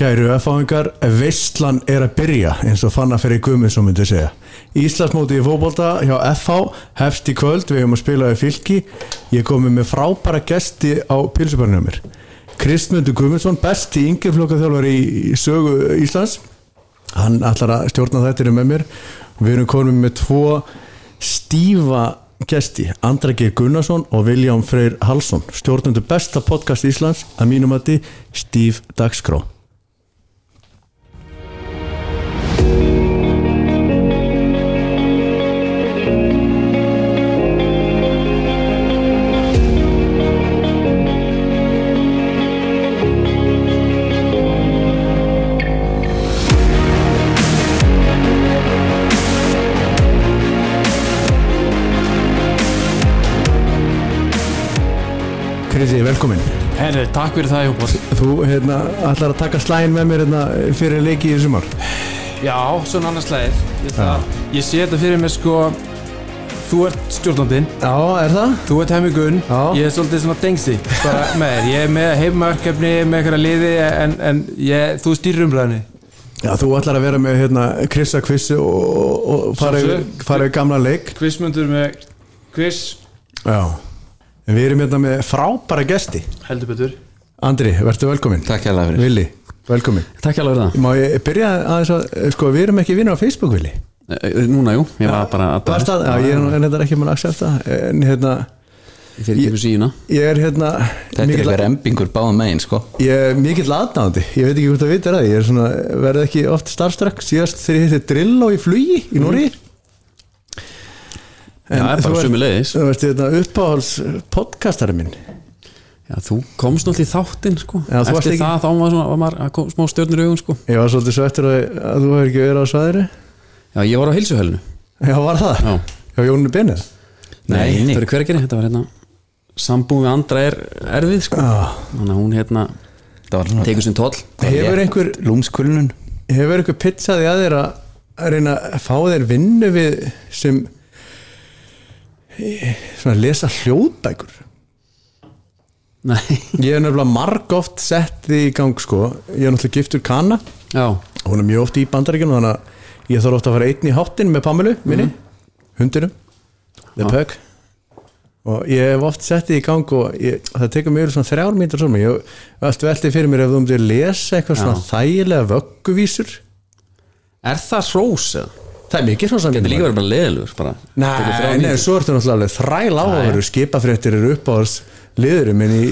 Kæru F-áðingar, veistlan er að byrja eins og fann að fyrir gummið svo myndi segja. Íslandsmóti í fókbólta hjá FH hefst í kvöld, við hefum að spila við fylki. Ég komi með frábæra gesti á pilsubarnið mér. Kristmundur Guðmundsson, besti yngjaflokkaþjálfari í, í sögu Íslands. Hann ætlar að stjórna þetta með mér. Við erum komið með tvo stífa gesti, Andra G. Gunnarsson og Viljám Freyr Halsson stjórnundu besta podcast Íslands að mínum að því Stíf Dagskrá velkomin. Herri, takk fyrir það Jóbor Þú hérna, ætlar að taka slægin með mér hérna, fyrir leiki í sumar? Já, svona annars leið ég, það, ég sé þetta fyrir mér sko Þú ert stjórnandinn. Já, er það? Þú ert hemmigun Já. Ég er svolítið svona dengsi. Ég er með heimaverkefni með einhverja liði En, en ég, þú stýrir umræðinni Já, þú ætlar að vera með hérna, Krissa kvissi og, og, fara yfir gamla leik. Quizmundur með quiz. Já, en við erum hérna með frábæra gesti. Heldur betur. Andri, verður velkomin Takk hérlega fyrir. Vili, velkomin. Takk hérlega fyrir Má ég byrja aðeins að, sko, við erum ekki vinnur á Facebook, Vili. Það Núna, jú, ég var bara að Varst að, já, ég er þetta ekki mann að accepta En hérna, Ég fyrir ekki fyrir sína ég er hérna Þetta er mikill- eitthvað rembingur báðum megin, sko. Ég er mikill aðdáðandi, ég veit ekki hvort það vitir að því, ég er svona, verði ekki oft starfstrakk, síðast þegar ég hitti Drillo í flugi í Nóri Já, það er bara sömuleiðis. Þú veist, þetta uppáhalds podcastari minn. Já, þú komst náttúrulega í þáttinn, sko. Já, þú varst Eftir ekki- það, þá var, svona, var maður að kom, smá stjörnur í augun, sko. Ég var svolítið svo eftir að, að þú hefur ekki verið á svæðinu. Já, ég var á heilsuhölinu Já, var það? Já. Já, Jónu Benið Nei, nei. fyrir hvergeri, þetta var hérna Sambúð við andra er erfið, sko. Já, Þannig að hún, hérna, var tekur sinn toll. Hefur einhver, lúmskulnun. hefur einhver pizzaði að þér að reyna að fá þér vinnu við sem eh, svona lesa hljóðbækur. Nei, Ég hef nefnilega marg oft sett því í gang sko, ég er náttúrulega giftur kana. Já, hún er mjög oft í bandaríkjunum þannig að ég þarf ofta að fara einn í háttin með Pamilu minni, hundinum The Já. Pug og ég hef oft sett því í gang og ég, það tekur mjög svona þrjár svona. Ég hef allt veltið fyrir mér ef þú myndir lesa eitthvað svona Já. þægilega vögguvísur. Er það hrós eða? Það er mikið svona Þetta er líka verið bara leðilegur, bara. Nei, nei, svo ertu náttúrulega þræl á að veru skipafréttir eru upp á þess liðurum en í,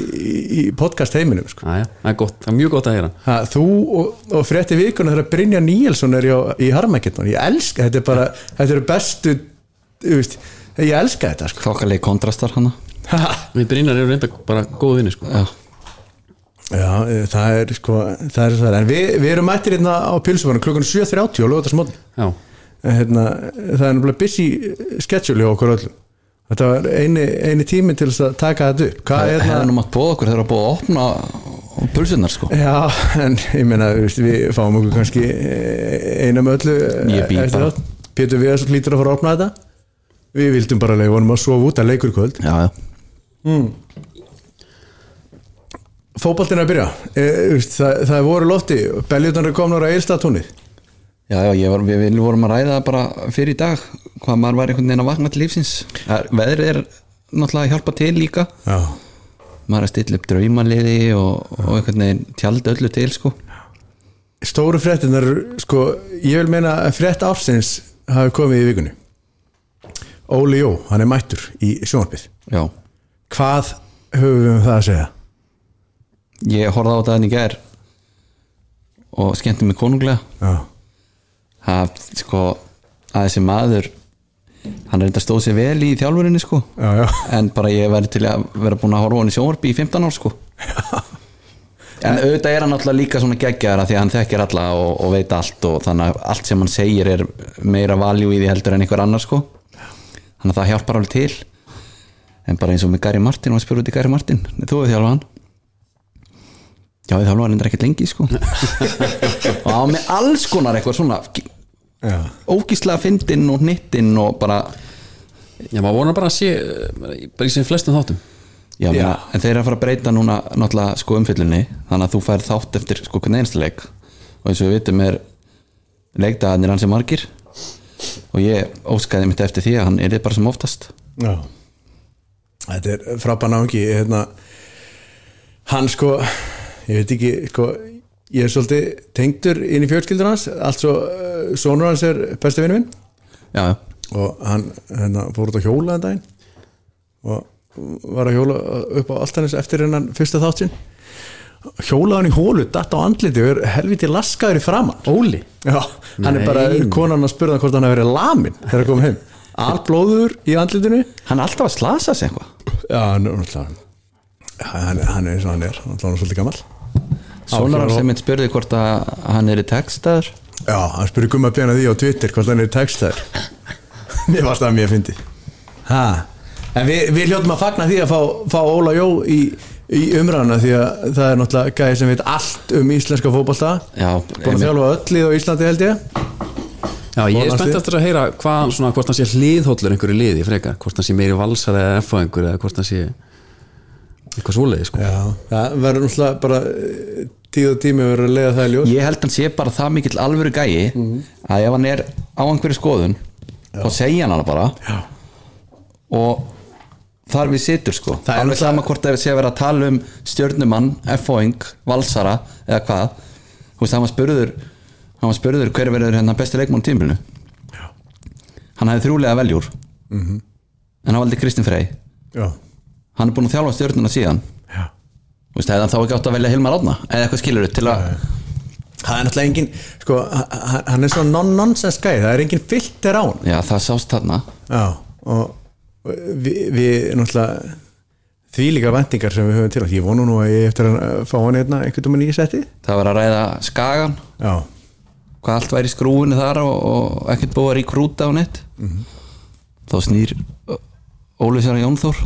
í, podcast heiminum sko. Já, já, það er gott, það er mjög gott að heyra. Ha, Þú og, og frétti vikuna þegar Brynja Níelsson er hjá, í Harmageddon. Ég elska, þetta er bara þetta eru bestu, þú veist ég elska þetta sko. Þokkalegi kontrastar hana. Ha, Við Brynjar eru reynda bara góð vinni, sko. Já, Já, eh, það er sko það er það, en við, við erum mættir hérna á pilsuvarnu klukkan 7.30 og lögða það Já, hérna, það er náttúrulega busy schedule hjá okkur öllum. Þetta var eini, eini tími til þess að taka þetta upp. Hvað það er hefði það nú mátt bóða okkur þegar að búa að opna pulsunar sko. Já, en ég meina, við fáum okkur kannski eh, einum öllu eh, Ég eftir bara. það. Pétur við lítur að fara að opna þetta. Við vildum bara leiða vonum að sofa út að leikur í kvöld. Já, já. Fótboltin er að byrja. E, það, það voru lofti. Beljutan er komnar á eilstatúnið Já, já, ég var, við, við vorum að ræða það bara fyrir í dag hvað maður var einhvern veginn að vakna til lífsins. Það Veðrið er náttúrulega að hjálpa til líka. Já, maður er að stilla upp draumaliði og, og einhvern veginn tjald öllu til sko. Stóru fréttinar sko, ég vil meina að frétt ársins hafi komið í vikunni. Óli Jó, hann er mættur í sjónvarpið. Já, Hvað höfum við um það að segja? ég horfði á þetta enn í gær og skemmti mig konunglega. Já, það, sko, að þessi maður hann er enda stóð sér vel í þjálfurinni sko. Já, já. En bara ég væri til að vera búin að horfa hann í sjónvarpi í 15 ár sko. En auðvitað er hann alltaf líka svona geggjara því að hann þekkir alla og, og veit allt og þannig að allt sem hann segir er meira valjú í því heldur en einhver annar sko. Þannig að það hjálpar alveg til. En bara eins og með Gary Martin og að spyrja út í Gary Martin þú hefur þjálfað hann? Já ég þjálfað hann ekkert lengi sko. Og á með alls konar eitthvað svona Já, ógíslega fyndinn og hnittinn og bara já maður vonar bara að sé bara í sem flestum þáttum. Já, Já. En þeir eru að fara að breyta núna náttúrulega sko umfyllunni þannig að þú fær þátt eftir sko hvernig einsta leik. Og eins og við vitum er leikdagarnir hans er margir. Og ég óskaði mitt eftir því að hann er þið bara sem oftast. Já. Þetta er frábæð náungi hérna, Hann sko Ég veit ekki sko, Ég er svolítið tengdur inn í fjölskyldur hans. Altså, uh, sonur hans er besti vinnu minn. Já, og hann hérna, fór út að hjóla en daginn. Og var að hjóla upp á alltanis eftir hennan fyrsta þátt sinn hjólaði hann í hólu, datt á andliti og er helviti laskaður í framann Óli? Já, hann er bara, Nei. konan að spurða hvort hann hefur verið lamin þegar hann kom heim. Alblóður í andlitinu. Hann er alltaf að slasa sig eitthvað. Já, hann er hann, hann er eins og hann er, hann er svolítið gammal Sónar sem mitt spurði hvort að hann er í textaður. Já, hann spurði gumma bjana því á Twitter hvort hann er textaður. Mér varst það mér fyndi ha. En við, við hljóttum að fagna því að fá, fá Óla Jó í, í umræðuna því að það er náttúrulega gæði sem veit allt um íslenska fótbolta. Já, Búin að þjálfa öll lið á Íslandi held ég. Já, ég er spennt eftir að heyra hvað, svona, hvort hann sé hliðhóllur einhverju liði frekar, hvort hann sé meiri valsar eða F á einhverju eða hvort hann sé eitthvað svoleiði sko. Já, það verður náttúrulega bara tíð og tími verður að leiða það í ljós. Ég held hann sé bara það mikill alvöru gæi að ef hann er á einhverju skoðun þá segja hann hana bara. Já. og þar við situr sko. Það er alveg sama hvort það sé að vera að tala um stjörnumann, F-óing, valsara eða hvað. Þú veist, hann var spurður hann var spurður hver verður hérna besti leikmann á tímbilinu hann hafði þrjúlega veljúr. Mhm. en hann valdi Kristinn Frey. Já, hann er búin að þjálfa stjörnuna síðan. Já hefði hann þá ekki átt að velja Hilmar Átna eða eitthvað skilur til að Það er náttúrulega engin, sko, hann er svona non-nonsense gæði, það er engin filter á hann. Já, það sást þarna. Já, og við, við náttúrulega því líka vendingar sem við höfum til ég vonu nú að ég eftir að fá hann hérna einhvern veginn í setti. Það var að ræða skagan. Já, hvað allt væri skrúinu þar og, og ekkert búið að ríkrúta á nett þá snýr Óli að Jónþór.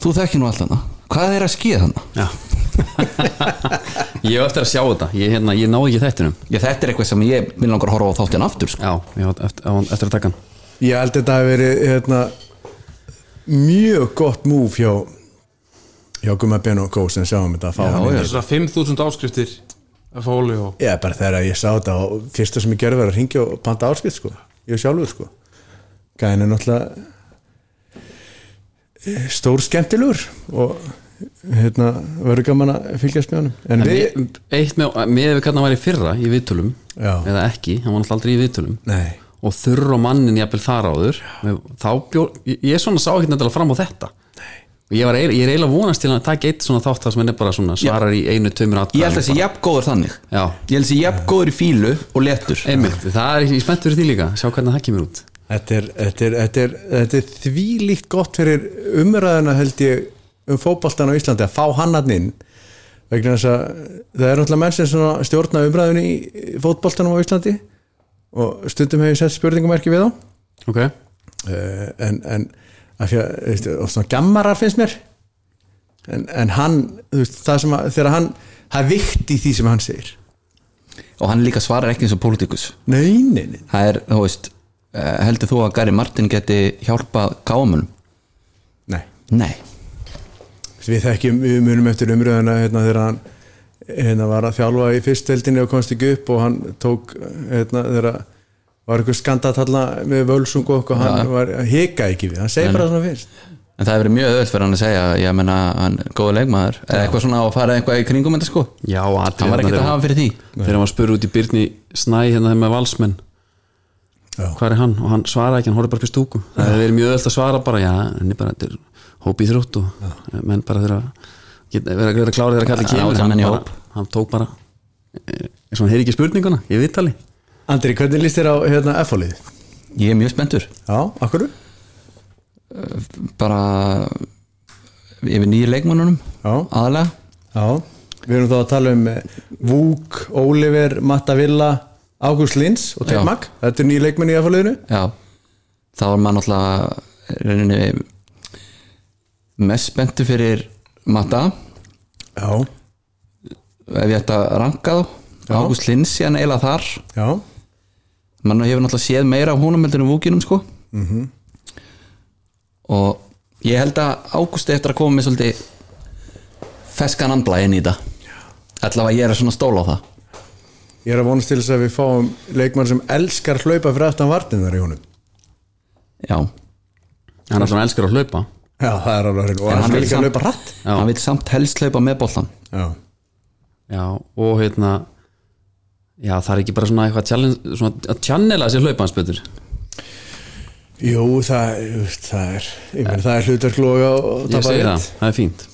Þú þekki nú allt hana hvað er að skýða hana? Já. Ég hef eftir að sjá þetta. Ég, hérna, ég náði ekki þættinum. Já, þetta er eitthvað sem ég vil langar að horfa á þáttinn aftur sko. Já, ég hef eftir, á- eftir að taka hann. Ég held að þetta hafi verið hérna, mjög gott múf hjá hjá Gumma Ben og Gó sem sjáum þetta að fá Já, hann já. inn í- Svona 5.000 áskriftir að fóli og Já, bara þegar ég sá þetta og fyrsta sem ég gerði var að ringja og panta áskipt sko, ég sjálfur sko. Gæðin er náttúrulega eh, stór skemmtilegur og hérna verður gaman að fylgjast með honum? En, En við, eitt með, með við hvernig hann var í fyrra í viðtölum Já. eða ekki, hann var náttúrulega aldrei í viðtölum nei. og þurr og mannin jafnvel þar áður þá bjór, ég, ég svona sá ekki nefnilega fram á þetta. Nei. og ég, var, eiginlega- ég er eiginlega vonast til að taka eitt svona þátt þar sem henni bara svona svarar í einu, tveimur ég held að þessi jafn góður þannig. Já. ég held að þessi jafn góður í fílu og letur einmitt, það er ég spennt fyrir því líka. Sjá hvernig það kemur út. Þetta er, þetta, er, þetta, er, þetta er þvílíkt gott fyrir umræðuna held ég um fótboltan á Íslandi að fá hann hann inn. Vegna þess að það er náttúrulega menn sem stjórna umræðunni í fótboltanum á Íslandi og stundum hefur ég sett spurningamerki við þá. Ok, uh, en, en veist, og svona gammarar finnst mér. En, en hann veist, það sem að, þegar hann það er vikt í því sem hann segir. Og hann líka svarar ekki eins og pólitíkus. Nei, nei, nei, það er, þú veist eh, heldur þú að Gary Martin geti hjálpað kámunum? nei. Nei við þekkjum, við munum eftir umröðuna hérna þegar hann hérna var að þjálfa í fyrstveldinni og komst ekki upp og hann tók hérna þegar var eitthvað skandatalla með völsung og okkur, hann Já. var, hika ekki við, hann segir bara svona fyrst. En það hefur verið mjög öðvöld fyrir hann að segja ég menna hann er góða leikmaður. Eða eitthvað svona að fara eitthvað í kringum þetta sko? Já, hann var ekkert að hafa fyrir því. þegar hann var spurður út í Byrni Snæ hérna þeim með valsmenn. Já. hvað er hann? Og hann svaraði ekki, hann horfði bara upp í stúku. Það hefur verið mjög öll að svara bara, já, bara þetta er hóp í þrótt og menn bara þeirra geta, vera, vera klárið þeirra kalli Já, kemur. já, menn í bara, hann tók bara eh, eins og hann heyri ekki spurninguna, ég viðtali. Andri, hvernig líst þér á hérna F-fólið? ég er mjög spenntur. Já, akkur? bara yfir nýju leikmannunum Já, aðalega já. Við erum þá að tala um eh, Vúk, Óliver, Matta Villa Ágúst Lins og Já. Teimag Þetta er nýja leikmenn í F-fóliðinu já, þá er maður náttúrulega rauninni mest spenntur fyrir Matta. Já, ef ég ætti að ranka þá. Ágúst Lins síðan eiginlega þar. Já, mann hefur náttúrulega séð meira heldur en vúkinum sko. Mhm. og ég held að Ágústi eftir að koma með svolítið feskan andla inn í þetta. Allavega ég er svona stóla á það. Ég er að vonast til þess að við fáum leikmann sem elskar hlaupa fyrir aftan vartin þar í honum. Já, hann er alltaf elskar að hlaupa já, það er alveg hrein og hann hann vil vill ekki að hlaupa. rætt Já. hann vil samt helst hlaupa með boltan já, já, og hérna já, það er ekki bara svona eitthvað challenge, svona að channela sér hlaupa hans betur. Jú, það, það er ég meni, það er hlutverkloga og ég tapa segi það, það er fínt.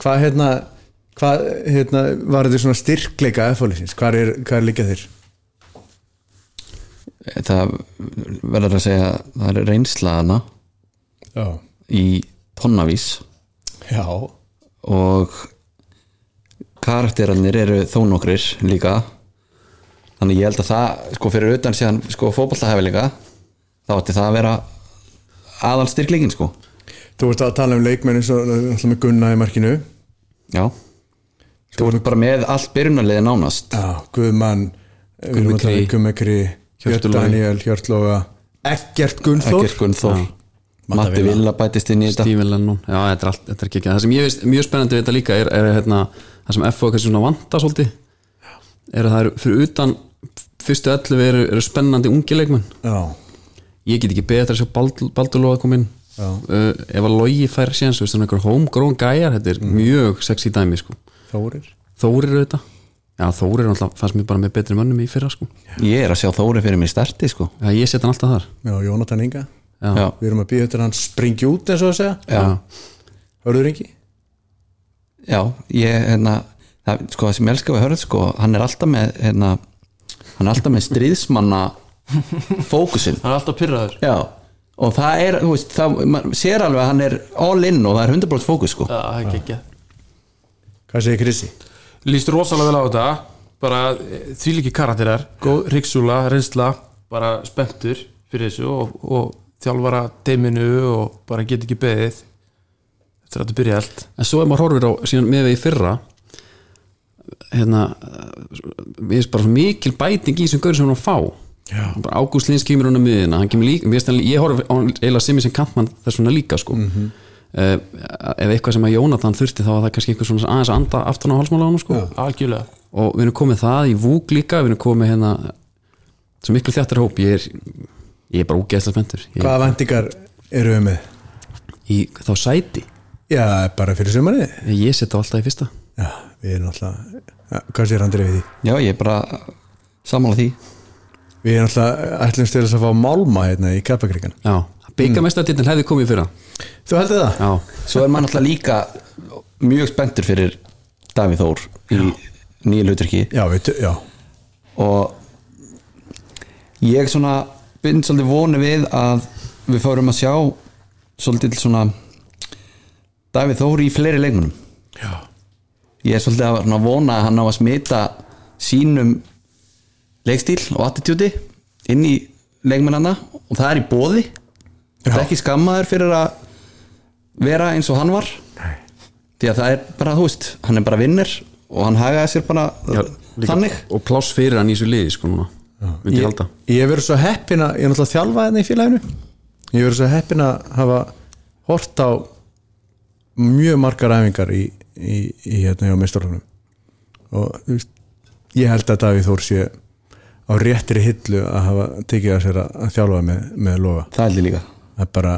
Hvað hérna hvað hérna var þetta svona styrkleika efalýsins, hvað er, hvað er líka þér það verður að segja það er reynslaðana já, í tonnavís já, og karakterarnir eru þó nokkrir líka. Þannig ég held að það sko fyrir utan síðan sko fótballahæfileika þá ætti það að vera aðal styrklingin sko. Þú ert að tala um leikmenn eins og alltaf með Gunna í markinu. Já. Þú ert bara með allt byrjunarliði nánast. Já, Guðmann Kri. Gummekri, Hjört Hjörtur. Daniel Hjörtloga, Ekkert Gunnþór. Ekkert Gunnþór. Matti Villa. Bætist inn í þetta. Steven Lennon, já þetta er, allt, þetta er ekki það sem ég veist mjög spennandi við þetta líka er, er hérna, það sem FO kannski svona vanta svolítið. Er að það eru fyrir utan fyrstu 11 eru, eru spennandi ungi leikmenn. Já, ég get ekki betra að sjá Baldur, Baldur Lóða komin Já. uh, ef að logi fær séns, veist, svona einhver homegrown gæjar þetta er mjög sexy dæmi sko. Þórir? Þórir auðvitað. Já Þórir er alltaf, fannst mér bara með betri mönnum í fyrra sko. ég er að sjá Þóri fyrir mér í starti sko. Já, ég set hann alltaf þar. Já, Jónatan Inga, við erum að býða eftir að hann springi út eins og að segja, hörður Ingi? Já ég hérna það, sko það sem ég elska við hörð sko hann er alltaf með hérna hann er alltaf með stríðsmanna fókusinn. Hann er alltaf pyrraður Já, og það er, þú veist, það, man sér alveg að hann er all in og það er 100% fókus sko. Já, það er ekki hvað segir Krissi? líst rosalega vel á þetta bara því líki karakterar góð ríksúla, reynsla bara spenntur fyrir þessu og, og þjálfara teiminu og bara get ekki beðið eftir að þetta byrja allt. En svo ef maður horfir á síðan með við í fyrra hérna við erum bara svo mikil bæting í þessum gaur sem hann að fá. Ágúst Lins kemur hann að miðina hann kemur líka, ég horf á hann eiginlega sem sem kantmann þess vegna líka sko. Mhm. uh, ef eitthvað sem að Jónatan þurfti þá var það kannski einhver svona aðeins að anda aftan á hálsmála á hann sko og við erum komið það í vúk líka við erum komið hérna svo miklu þjáttar hóp. Ég er, ég er bara úgeðslega spenntur. Ég, hvaða vendingar eru við með? í þá sæti? Já, bara fyrir sumarið. Ég, ég setja alltaf í fyrsta. Já, við erum alltaf hvað sér Andrið við því? Já, ég er bara sammála því. Við erum alltaf ætlumst til þess að fá málma hérna í Kappakrikan já, byggamestatitin hefði komið í fyrra. Þú heldur það? já, Svo er maður alltaf líka mjög spenntur fyrir Davíð Þór í nýja hluturki já, við, já, og ég svona bind svolítið voni við að við fórum að sjá svolítið svona Davíð Þór í fleiri leikmunum já. ég er svolítið að vona að hann á að smita sínum leikstíl og attitúti inn í leikmennana og það er í bóði það er ekki skammaður fyrir að vera eins og hann var. Nei. því að það er bara, þú veist, hann er bara vinnir og hann hagaði sér bara já líka, þannig. Og pláss fyrir hann í þessu liði sko núna ég ég, verið svo heppin að ég er náttúrulega að þjálfa hérna í félaginu. Ég verið svo heppin að hafa hort á mjög margar æfingar í, í, í hérna hjá meistarunum og veist, ég held að Davíð Þór sé á réttri hillu að hafa tekið að sér að, þjálfa með, með loga. Það held ég líka. Það er bara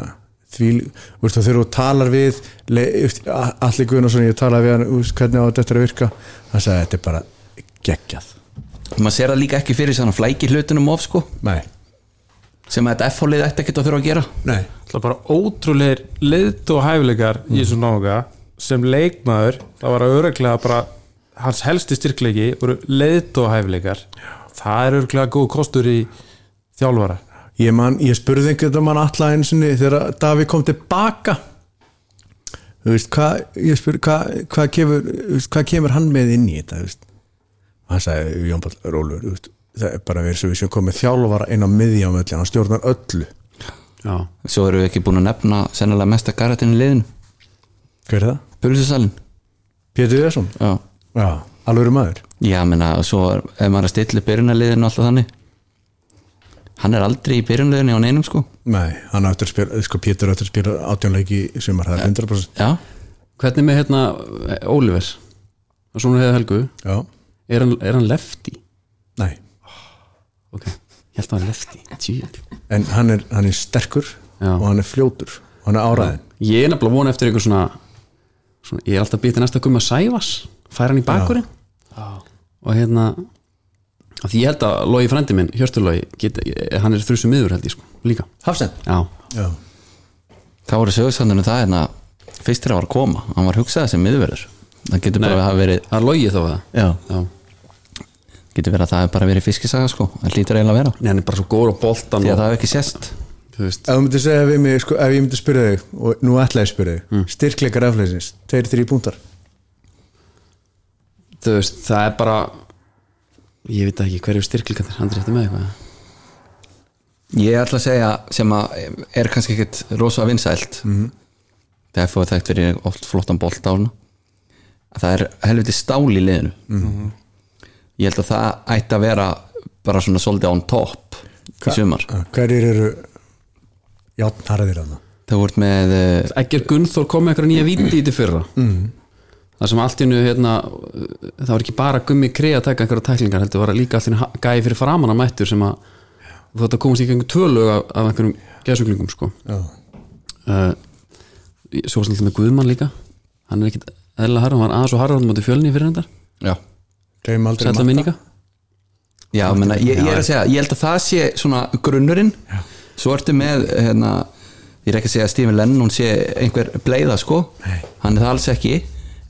því, þú veist, og þegar þú talar við le- þú veist, a- Atli Guðnarsson, ég talaði við hann hvernig á þetta eftir að virka? Hann sagði þetta er bara geggjað maður sér það líka ekki fyrir svona flæki hlutunum of sko. Nei, sem að þetta F-hólið ætti ekkert að þurfa að gera. Nei, Það er bara ótrúleir leiðt og hæfileikar í þessum nága sem leikmaður, það var að öruglega bara hans helsti styrkleiki voru leiðt og hæfileikar það er öruglega góð kostur í þjálfara. Ég, man, ég spurði einhvern mann alla einu sinni þegar Davíð kom tilbaka. Þú veist, hvað ég spurði, hvað, hvað, kemur, þú veist, hvað kemur hann með inn í þetta þú veist hann sagði, Jón Pall Rólur það er bara verið svo við sem komið þjálfara inn á miðja á möllin, hann stjórnar öllu. Já, svo eru við ekki búin að nefna sennilega mesta karatinn í liðinu. Hver er það? Pulsusalinn. Pétur Þessum? já. Já, alveg maður. Já, menna, svo er, ef maður er að stilla byrjunarliðinu og alltaf þannig. Hann er aldrei í byrjunarliðinu á neinum sko. Nei, hann áttur að spila, sko Pétur áttur að spila átjónleiki í sumar, það er 100% Já, hvernig með hérna Oliver? Og svona hefði Helgu? Já, er hann, er hann lefti Nei, ok, ég held að það var lefti Tjú. en hann er, hann er sterkur Já. og hann er fljótur og hann er áræðin ég er nefnilega vona eftir einhver svona, svona ég er alltaf býtið næsta gumma Sævas færa hann í bakurinn. Og hérna því ég held að Lógi frændi minn, Hjörturlógi hann er þrjusum miður held ég sko, líka. Hafsen já, Já, Það voru sögursandunum það hérna fyrst þegar hann var að koma, hann var hugsað sem miðverður það getur bara að hafa verið það er Lógi þá það já, já, getur verið að það hefur bara verið fiskisaga sko, það lítur eiginlega að vera. Nei, hann er bara svo góður á boltan því að það hefur ekki sést. Þú veist, ef þú myndir segja við mig, sko, ef ég myndi spyrja þig og nú ætla ég að spyrja þig, mm. styrkleikar afleysins, tveir, þrý púntar þú veist, það er bara ég veit ekki hverju styrklingandir hann er þetta með eitthvað. Ég ætla að segja sem að er kannski ekkit rosa vinsælt. Mm -hmm. það er fóð þekkt fyrir oft flottan bolt á hana að það er helviti stál í liðinu ég held að það ætti að vera bara svona svolítið on top í sumar. Hverjir eru játn harðir að það það voru með uh, Egger Gunnþór kom með eitthvað nýja víti í þetta fyrra. Mm. það sem allt nú hérna, það var ekki bara gummi krei að taka einhverja tæklingar heldur var líka allt nú gæði fyrir framan að mættur sem að þú þetta komast í einhverjum tvölu af, af einhverjum geðsuglingum sko. Já, uh, svo var alltaf með Guðmann líka. Hann er ekkit eðla harður, hann var aðeins og harður hann mútið fjölni fyrir hendar, já, sætla minninga já, menna, ég, ég er að segja ég held að það sé svona grunnurinn. Svo ertu með hérna, ég er ekki að segja að Stephen Lennon sé einhver bleiða sko, Nei. hann er það alls ekki.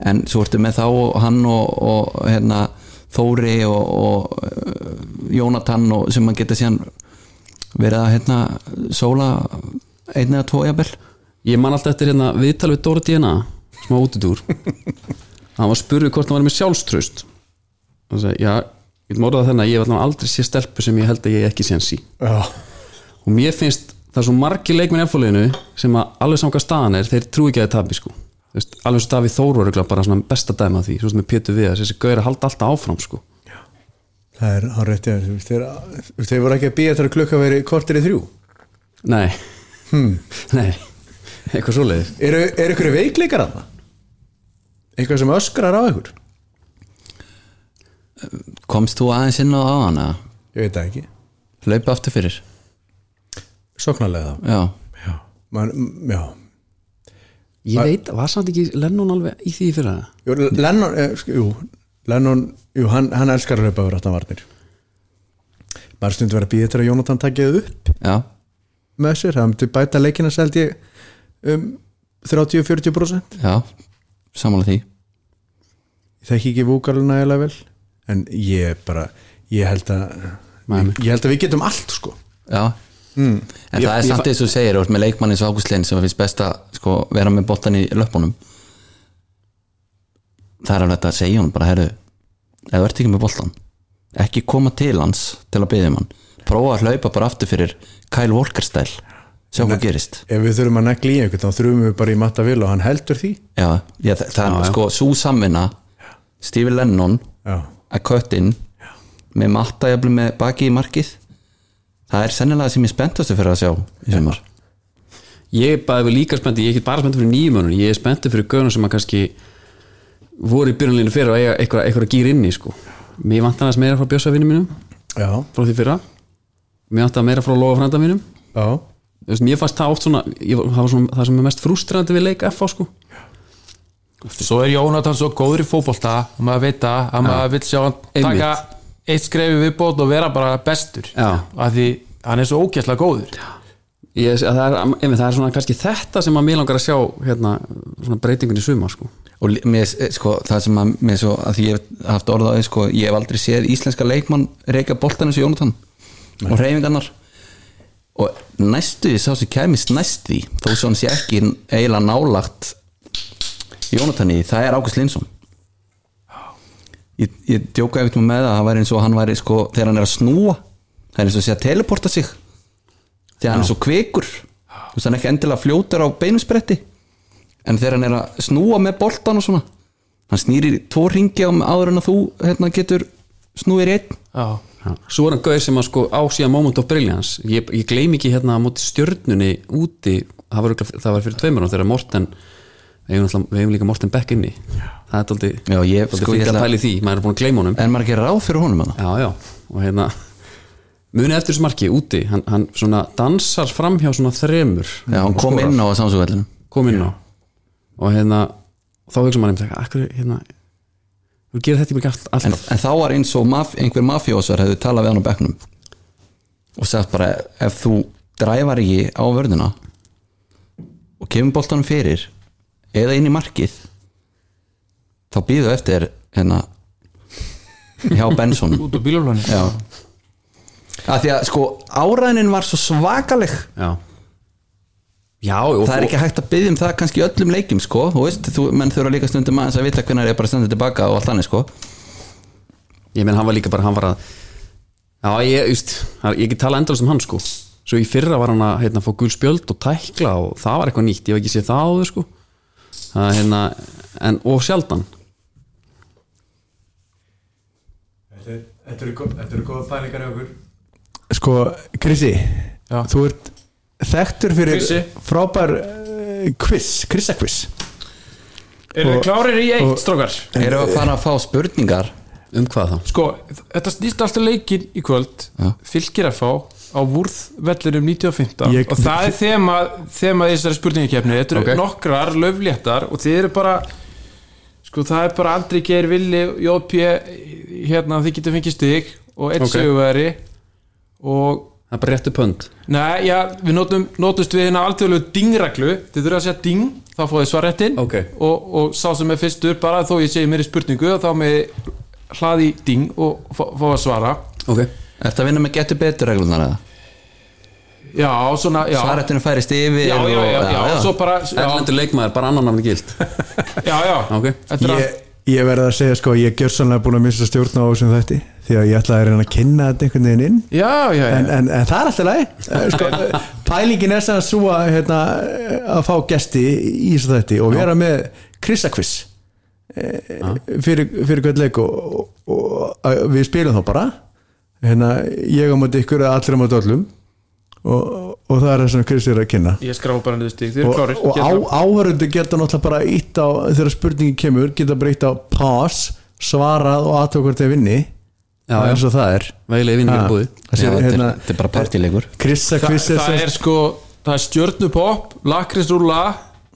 En svo ertu með þá og hann og, og hérna, Þóri og, og uh, Jónatan og sem maður geta síðan verið að hérna, sóla einn eða tvo jafnvel. Ég man alltaf eftir hérna viðtal við Dóra Díana smá útidúr. Hann var spurður hvort hann var með sjálfströst það sagði, já, ég vil móra það þennan að ég hef aldrei sé stelpu sem ég held að ég ekki sé hans í. Já, og mér finnst það er svo margir leikminn eftirleginu sem að alveg samkvæð staðan er þeir trú ekki að það tabi sko. Veist, alveg svo Davíð Þóru er bara svona besta dæma því svo sem með Pétur við þessi gauður að halda alltaf áfram sko. Það er hann rétt ég þeir, þeir voru ekki að býja þar að klukka veri kortir í þrjú? Nei, hmm. nei. Eitthvað svoleiðis. Eru, er ykkur veikleikar að það? Eitthvað sem öskrar á ykkur? Komst þú aðeins inn á hann eða Ég veit það ekki. Hlaupa aftur fyrir? Sóknarlega það já, Já, Man, já. ég veit, var samt ekki Lennon alveg í því fyrir það? Jú, Lennon, eh, sk- jú, Lennon jú, hann, hann elskar að hlaupa yfir aftan varnir. Bara stundu verið að býja til að Jónatan takið upp já, með sér, það myndi bæta leikina seld ég um 30-40% já samanlega því. Ég þekki ekki vúkaluna eða vel en ég bara ég held að ég, ég held að við getum allt sko. Já, mm. en Ég- það er samt eins og þú segir ert með leikmann eins og Ágúst Lein sem finnst best að sko, vera með boltan í löpunum það er alveg þetta að segja honum bara, herru, ef þú ert ekki með boltan ekki koma til hans til að byggja um hann. Prófa að hlaupa bara aftur fyrir Kyle Walker stæl sjá hvað gerist. ef við þurfum að negli í einhvern þá þurfum við bara í matta vil og hann heldur því. Já, já það, það er sko svo samvinna Steve Lennon já, að kött inn með matta jafnvel með baki í markið. Það er sennilega sem ég spenntustu fyrir að sjá í sumar. Ég er bara líka spenntur, ég er ekki bara spenntur fyrir nýjumönun ég er spenntur fyrir göðunum sem að kannski voru í byrjunleginu fyrir og eiga eitthvað, eitthvað að gýra inn í sko. Mér vantar aðeins meira frá bjössavinni mínum já, frá því fyrra. Mér vantar meira frá lofafrænda mínum. Já, mér fannst það oft svona, ég, það, var svona það sem er mest frustrandi við leik FH sko Svo er Jónatan svo góður í fótbolta að maður veit það að maður vil sjá hann taka eitt skrefi viðbót og vera bara bestur. Já. af því hann er svo ógæslega góður. Ég, að það, er, einmitt, það er svona kannski þetta sem að mér langar að sjá hérna, svona breytingun í sumar sko. Og mér, sko, það sem að mér svo að því ég hef haft orðað á því sko, ég hef aldrei séð íslenska leikmann reyka boltan eins og Jónatan og reyfingarnar og næstu því sá sem kæmist næst því þó hann sé ekki eiginlega nálagt Jónatan í það er Ágúst Linsson ég, ég djóka eftir með það að það væri eins og hann væri sko, þegar hann er að snúa það er eins og sé að teleporta sig. Þegar hann er svo kvikur. Þú veist hann ekki endilega fljótur á beinusbretti en þegar hann er að snúa með boltan og svona hann snýrir tvo ringi á áður en að þú hérna, getur snúir í einn. Já, Já. Svo er hann gauð sem að sko á síðan moment of brilliance. Ég, ég gleym ekki hérna á móti stjörnunni úti, það var, það var fyrir tveimur þegar Morten við hefum, líka Morten Beck inni. Það er aldrei, ég, sko, fyrir að pæli því maður er búin að gleyma honum. En maður gerir ráð fyrir honum já, já, og hérna muni eftir þessu marki úti. Hann, hann svona dansar fram hjá svona þremur. Já, hann kom inn á samsugvellinu kom inn á. Og hérna þá hugsa maður einmitt akkur hérna þú gerir þetta ekki allt, en, alltaf. En þá var eins og maf, einhver mafjósar hefði talað við hann á bekknum. Og sagt bara ef þú dræfar ekki á vörðina og kemur boltanum fyrir eða inn í markið. Þá býðu eftir hérna hjá Benson út á bílaflani Já. Að því að sko áræðinin var svo svakaleg. Já. Já og það er ekki hægt að byggja um það kannski í öllum leikjum sko, þú veist, þú, menn þurfa líka stundum aðeins að vita hvernig er bara stundum tilbaka og allt þannig sko. Ég menn hann var líka bara hann var að já ég, just, ég get tala endalast um hann sko. Svo í fyrra var hann að hérna, fá gul spjöld og tækla og það var eitthvað nýtt, ég hef ekki séð það áður sko það er hérna en, og sjaldan Þetta eru góða pælingar í okkur Sko, Krissi Já. Þú ert þekktur fyrir Krissi. frábær uh, quiz, Krissa-quiz Eru þið Og- klárir í eitt, strókar? erum við að fara að fá spurningar um hvað þá? Sko, þetta snýst alltaf leikin í kvöld Já. Fylgir að fá á vúrð vellinum 1915 Ég- og það er þema, þema þessari spurningakefni þetta eru Ok. nokkrar löfléttar og þið eru bara sko það er bara Andri Geir Villi Jópi hérna þið getur fengið stig og Ok. okay. söguveri og það er bara réttu pönd Nei, já, við notum, notumst við hérna alþjóðlegu dingreglu, þið þurfa að segja ding þá fóðið svarréttin Ok. og, og sá sem er fyrstur, bara þó ég segi mér í spurningu þá með hlaði ding og að svara ok Að vinna með getur betur reglunar eða? Já, svona, já. Svaretinu færist yfir Já, já, já, já, já, svo bara erlendur leikmaður, bara annan namni gild? Já, já. Ok. Þetta er Ég, ég verði að segja sko, ég gjör sannlega búin að missa stjórn á þessum þætti því að ég ætlaði að reyna að kynna þetta einhvern veginn inn. Já, já, já. En, en, en það er alltaf læg sko, pælingin er sem að að, hérna, að fá gesti í þessu þætti og vera með Krissa-quiz fyrir, fyrir hvern leik og, og, og við spilum þá bara hérna, ég á móti ykkur eða allir á móti öllum. Og, og það er það sem Chris er að kynna. Ég skrá bara niður stig, þið og, klárir. og á, áhörundu geta náttúrulega bara ítt á þegar spurningin kemur, geta bara ítt á pause, svarað og aðtöku hvort þeir vinni Já, er eins og það er. Búði það sé, Já, þetta er- hérna, þetta er bara partíleikur Krissa Þa, quiz er Það sem- er sko, það er stjörnupopp lakrisrúlla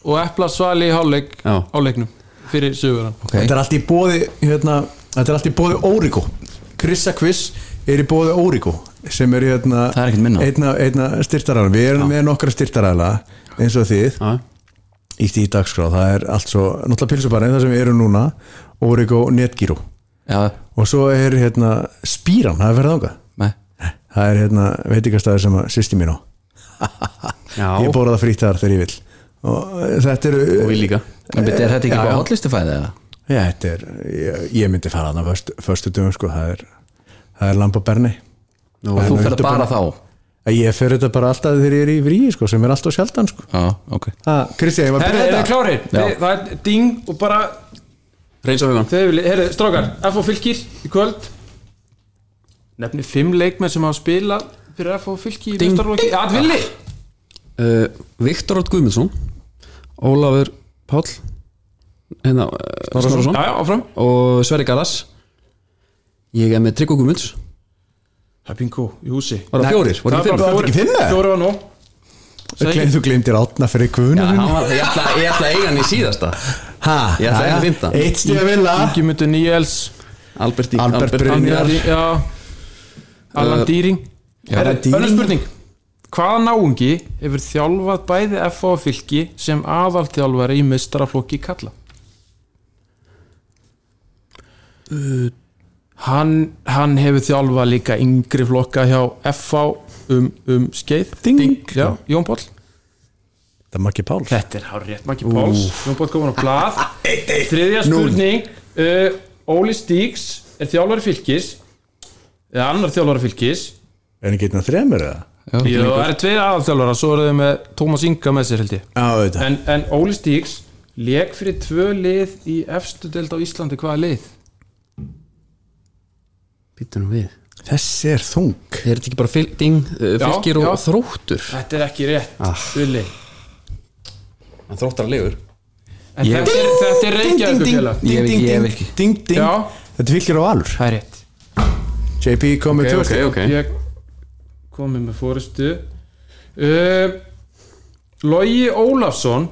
og eplasvali í hálfleik Já. á leiknum fyrir söguran okay. Þetta er allt í bóði hérna, Þetta er allt í bóði Órigo Krissa quiz er í bóði Órigo sem er hérna Það einna, einna styrtaræðla Við erum með nokkra styrtaræðla eins og þið Já, í því dagskrá, það er allt svo náttúrulega pilsubarinn, það sem við erum núna Órigo Netgyro Já, og svo er hérna Spíran, það er verið ánga það er hérna veitingastæður sem að sýsti mín á. Já. Ég bóra það frýtt þar þegar ég vil og þetta eru og við líka. En beti, er þetta ekki Já, bara já. hotlistufæði eða? Já, þetta er, ég, ég myndi fara þarna först, förstu dögum sko, það er, það er lampa berni Og þú ferð bara þá? Ég fer þetta bara alltaf þegar ég er í fríi sko, sem er alltaf sjaldan sko. Já, ok. Ha, Kristi, ég var að byrja er þetta. það er ding og bara Reyns á hugan Þeir vilja, herri, strákar, F.O. fylgir í kvöld. Nefni fimm leikmenn sem hafa spilað fyrir F.O. fylgir í Ding. mestarlóki Já, þetta villi? Uh, Viktor Ótt Guðmundsson Ólafur Páll hérna, uh, Snorarsson Já, já, áfram. Og Sverri Garðars ég er með Tryggvo Guðmunds Það er bingo í húsi. Var það fjórir, var Það það er ekki fimm, eða? Fjóri var nú. Þú glemtir átna fyrir Já, kvunum hann var, ég, ætla, ég ætla að eiga hann í síðasta. Ha, Ég ætla að eiga fimmta. Eitt stíð að vilja Ingimundur Níels. Albert, Í- Albert Brynjar. Allan Uh, Dýring. Önnur spurning. Hvaða náungi hefur þjálfað bæði F.O. fylki sem aðalþjálfari í mestraflokki kalla? Uh, hann, hann hefur þjálfað líka yngri flokka hjá F.A. um, um skeið. Ding. Já, Jón Páll. Það er Maggi Pál Þetta er hár rétt, Maggi Páls. Jón Páll komin á blað. Þriðja spurning uh, Óli Stíks er þjálfari fylkis eða annar þjálfari fylkis. Er hann getið þremur eða? Jú, það eru tveir aðalþjálfara svo eru þau með Tómas Inga með sér held ég. Já, auðvitað. En, en Óli Stíks lék fyrir tvö lið í efstu deild á Íslandi. Hvaða lið? Býttu nú við. Þessi er þung. Er þetta ekki bara fyl, ding, uh, fylgir já. og þróttur? Þetta er ekki rétt Ah. Hann þróttar að liður En Ég- þetta er, þetta er Já. Þetta fylgir á alur. Það er rétt. JP kom með Ok, tvö ok, stig. ok. Ég komið með fórustu uh, Logi Ólafsson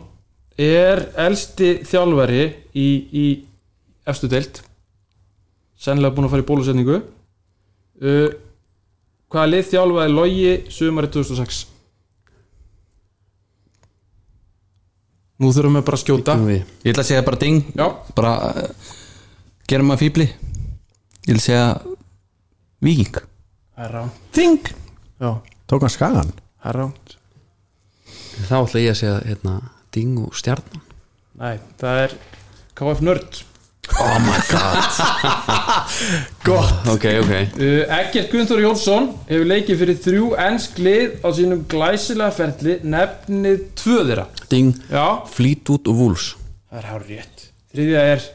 er elsti þjálfari í, í efstu deild. Sennilega búin að fara í bólusetningu uh, hvaða lið þjálfaði Logi sumari 2006 nú þurfum við bara að skjóta. Ég ætla að segja bara ding. Já, bara uh, gerum maður fýbli Ég vil segja Víking. Það er ránt Ding já, Tók hann skagan? Það er ránt Þá ætla ég að segja hérna, Ding og Stjarnan. Nei, það er KF Nörd Oh my god. Gott. Ok, ok. Uh, Eggert Gunnþór Jónsson hefur leikið fyrir þrjú ennsk lið á sínum glæsilega ferli. Nefnið tvö þeirra. Ding, Já, Fleetwood og Wolves. Það er hár rétt. Þriðja er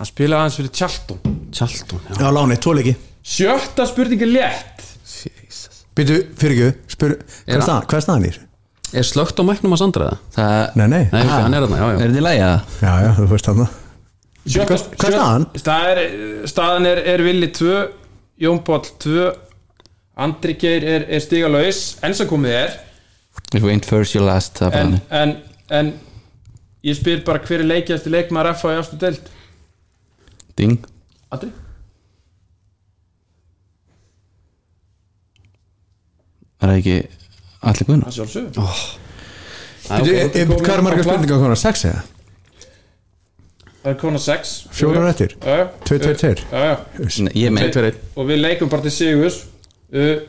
hann spilaði aðeins fyrir Tjalton Charlton, já. Já, láni, tvo leiki. Sjötta spurning er létt. Býtu, fyrir ekki, spyr Hvað er staðan- hvað er staðan í þessu? Er slögt á mæknum að Sandra það? Það Nei, nei. Nei, ok, hann er þarna, já, já. Er þetta í lagi að Já, já, þú veist hann Sjötta, Hvað- er staðan? Það er, staðan er, er Willi 2 Jón Páll 2 Andri Geir er, er stigalaus enn sem komið er If we ain't first you're last en, en, en ég spyr bara hver er leikjast leikmaður FA í aftur deild Ding Andri? Er það ekki allir guðna? Það sjálfsög Býtu, e- Hvað er marga spurningar konar? Sex eða? Það er kona 6 Fjórar eftir? Tvei, tvei, tveir Nei, Ég eitt. Og við leikum bara til Sigurs. Uh,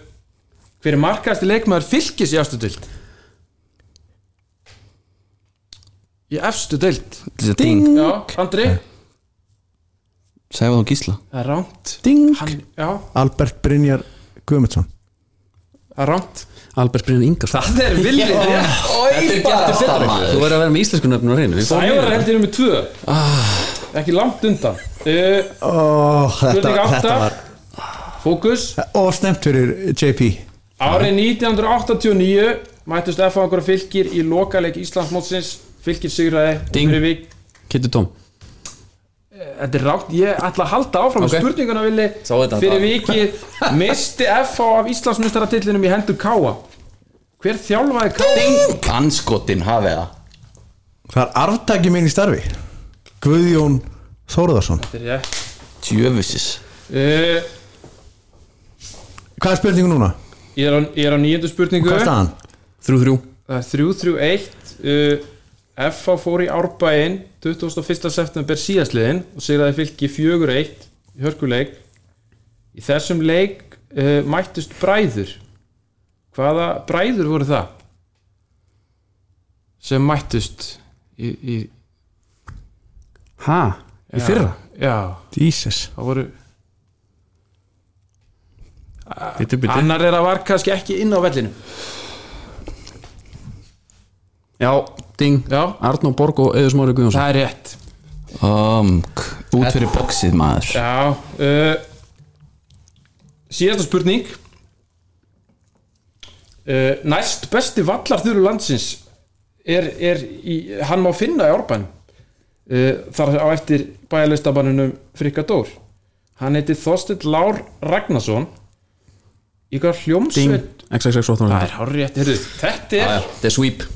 Hver er markaðasti leikmaður fylgis í efstu deild? Í efstu deild. Ding. Já, Andri. Sæfa þá gísla. Það er rámt Ding. Hann, Já, Albert Brynjar Guðmundsson. Það er rámt Albert Brynjar Ingarsson. Það er villið Þú verður að vera með íslensku nöfnum á fáum Sævar heldur um með tvö Ekki langt undan. Uh, Ó, þetta, þetta var Fókus. Og snemt fyrir JP Árið 1989 mættust F.A. fylgir í lokaleik Íslandsmótsins. Fylgir sigraði Ding. Kitty Tom Þetta er rátt, ég ætla að halda áfram Ok. okay. spurninguna villi fyrir vikið misti F.A. af Íslandsmyndstaratilinum í hendur Káa Hver þjálfaði Káa? Anskotin hafið það Það er arftaki minn í starfi Guðjón er rétt Djöfusis uh, Hvað er spurningu núna? Ég er á, ég er á nýjöndu spurningu Hvað er staðan? Þrjú, þrjú Það er 3-3-1 uh, F.A. fór í árbæinn 21. september síðastliðin og sigraði fylki 4-1 í hörkuleik í þessum leik uh, mættust bræður hvaða bræður voru það sem mættust í, í Ha? Í já, fyrra? já, Jesus það voru Bitu, bitu annar er að var kannski ekki inn á vellinu Já, Ding já, Arnó Borg og Eður Smári Guðjónsson það er rétt um, Út fyrir boxið maður Já uh, Síðasta spurning uh, Næst besti vallarþuru landsins er, er í, hann má finna í árbæn uh, þar á eftir bæjarlistabanunum Frikka Dór hann heiti Þorsteinn Lár Ragnarsson í hvað Ding hljómsveit XXX það 800 er hár rétt, heyrðu, þetta er Þetta er sweep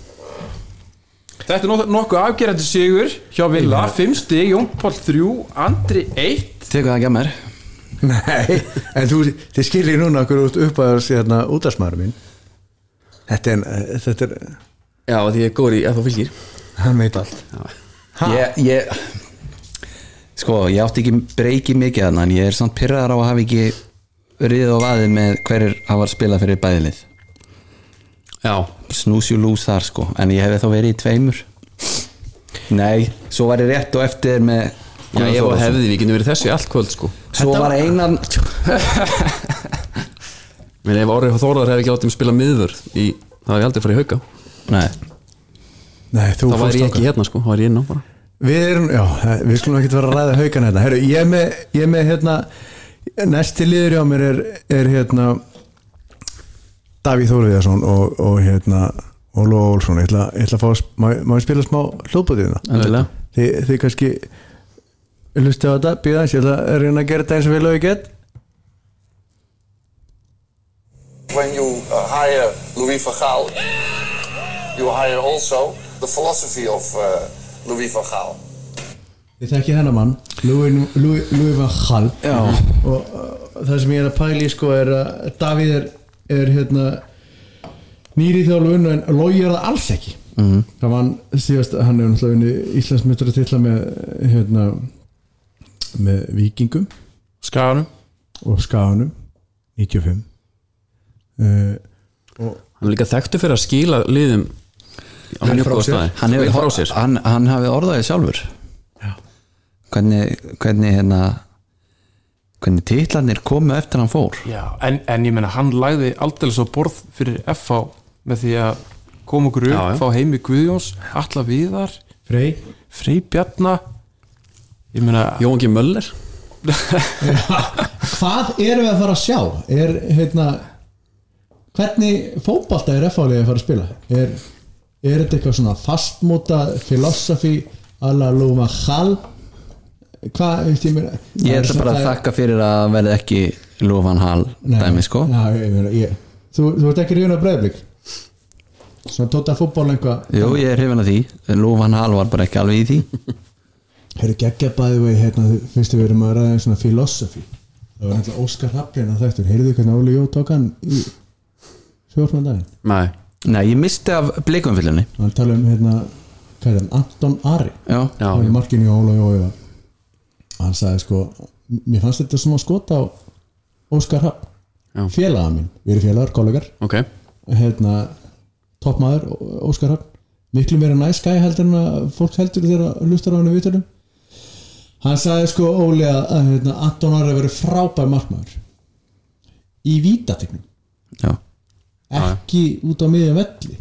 Þetta er nokkuð, afgerandi sigur hjá Villa, 5 stig, Jón Pál 3 Andri 1 Tekur það ekki að mér? Nei, en þú, þið skiljið núna okkur út upp að hérna útarsmaður minn. Þetta er, eh, þetta er Já, því ég er góður í að þú fylgir hann veit allt. Ha? ég, ég Sko, ég átti ekki breyki mikið þarna En ég er samt pyrraðar á að hafa ekki Riðið á vaðið með hverjir hafa spilað fyrir bæðilið You lose þar sko. En ég hefði þá verið í tveimur. Nei, svo var ég rétt og eftir með Já ég var hefði við getum verið þessu í allt kvöld sko. Svo var einan Men ef Orri Þóraðar hefði ekki látið mig spila miður í, þá hefði ég aldrei farið í hauka. Nei, Nei, þú þá fórst væri ég okkar. ekki hérna sko, þá væri ég inn á bara. Við erum, já, við skulum ekki vera að ræða haugan hérna. Heru, ég, er með, ég er með hérna næsti liður hjá mér er, er hérna Davíð Þóruðjarsson og, og hérna og Lóa Olsson, ég ætla, ég ætla að fá má, má ég spila smá hljóðbútið það Þi, þið kannski hlusti á þetta, býða eins, ég ætla að reyna að gera þetta eins og vilja og ég get. When you uh, hire Louis van Gaal you hire also the philosophy of uh, Louis van Gaal Þið tekja hennar mann Louis, Louis, Louis van Gaal og uh, það sem ég er að pæli sko er að Davíð er er hérna nýri þjálfun en Lói er það alls ekki. Mm. það var hann síðast hann er náttúrulega unni Íslandsmyndur að tilla með hérna með vikingum Skaganum. Og skaganum 95 uh, hann er líka þekktu fyrir að skila liðum á Vel mjög frá sér. hann hann, hann hafi orðaði sjálfur. Hvernig, hvernig hérna hvernig titlarnir komu eftir hann fór. Já, en, en ég menna hann lagði aldrei svo borð fyrir FH með því að koma okkur upp, Já, fá heimi Guðjóns Alla Viðar, Frey. Frey Bjarna. Ég meina, Jóhann G. Möller. Hvað erum við að fara að sjá? Er hérna hvernig fótbolta er F-álið að fara að spila? Er, er þetta eitthvað svona fastmóta filosofi alla van Gaal hvað, veist ég meina ég ætla bara að þakka fyrir að verði ekki lofan hal dæmi sko. Já, ég meina, ég, þú, þú ert ekki ríðun á breyðblik svona tóta fútból einhvað Jú, ég er hrifin að því, lofan hal var bara ekki alveg í því. Hefur geggja bæði vegi hérna fyrst við erum að ræða um svona filosofi það var náttúrulega Óskar Haflin að þættur heyrðu hvernig Óli Jó tók hann í sjórnum daginn Nei, Nei, ég misti af blikumfyllunni hann tala um hérna hvað er hann, Anton Ari? Já, já, hann í hann sagði sko mér fannst þetta svona skot á Óskar. Hafn félaga mín, við erum félagar, kollegar. Ok. Hérna toppmaður Óskar Hafn miklu meira næskæ heldur en að fólk heldur þegar að hlustar á henni viðtölum. Hann sagði sko Óli að, að hérna, Anton Ari verið frábær markmaður. Í vítategnum. Já, ekki út á miðja velli.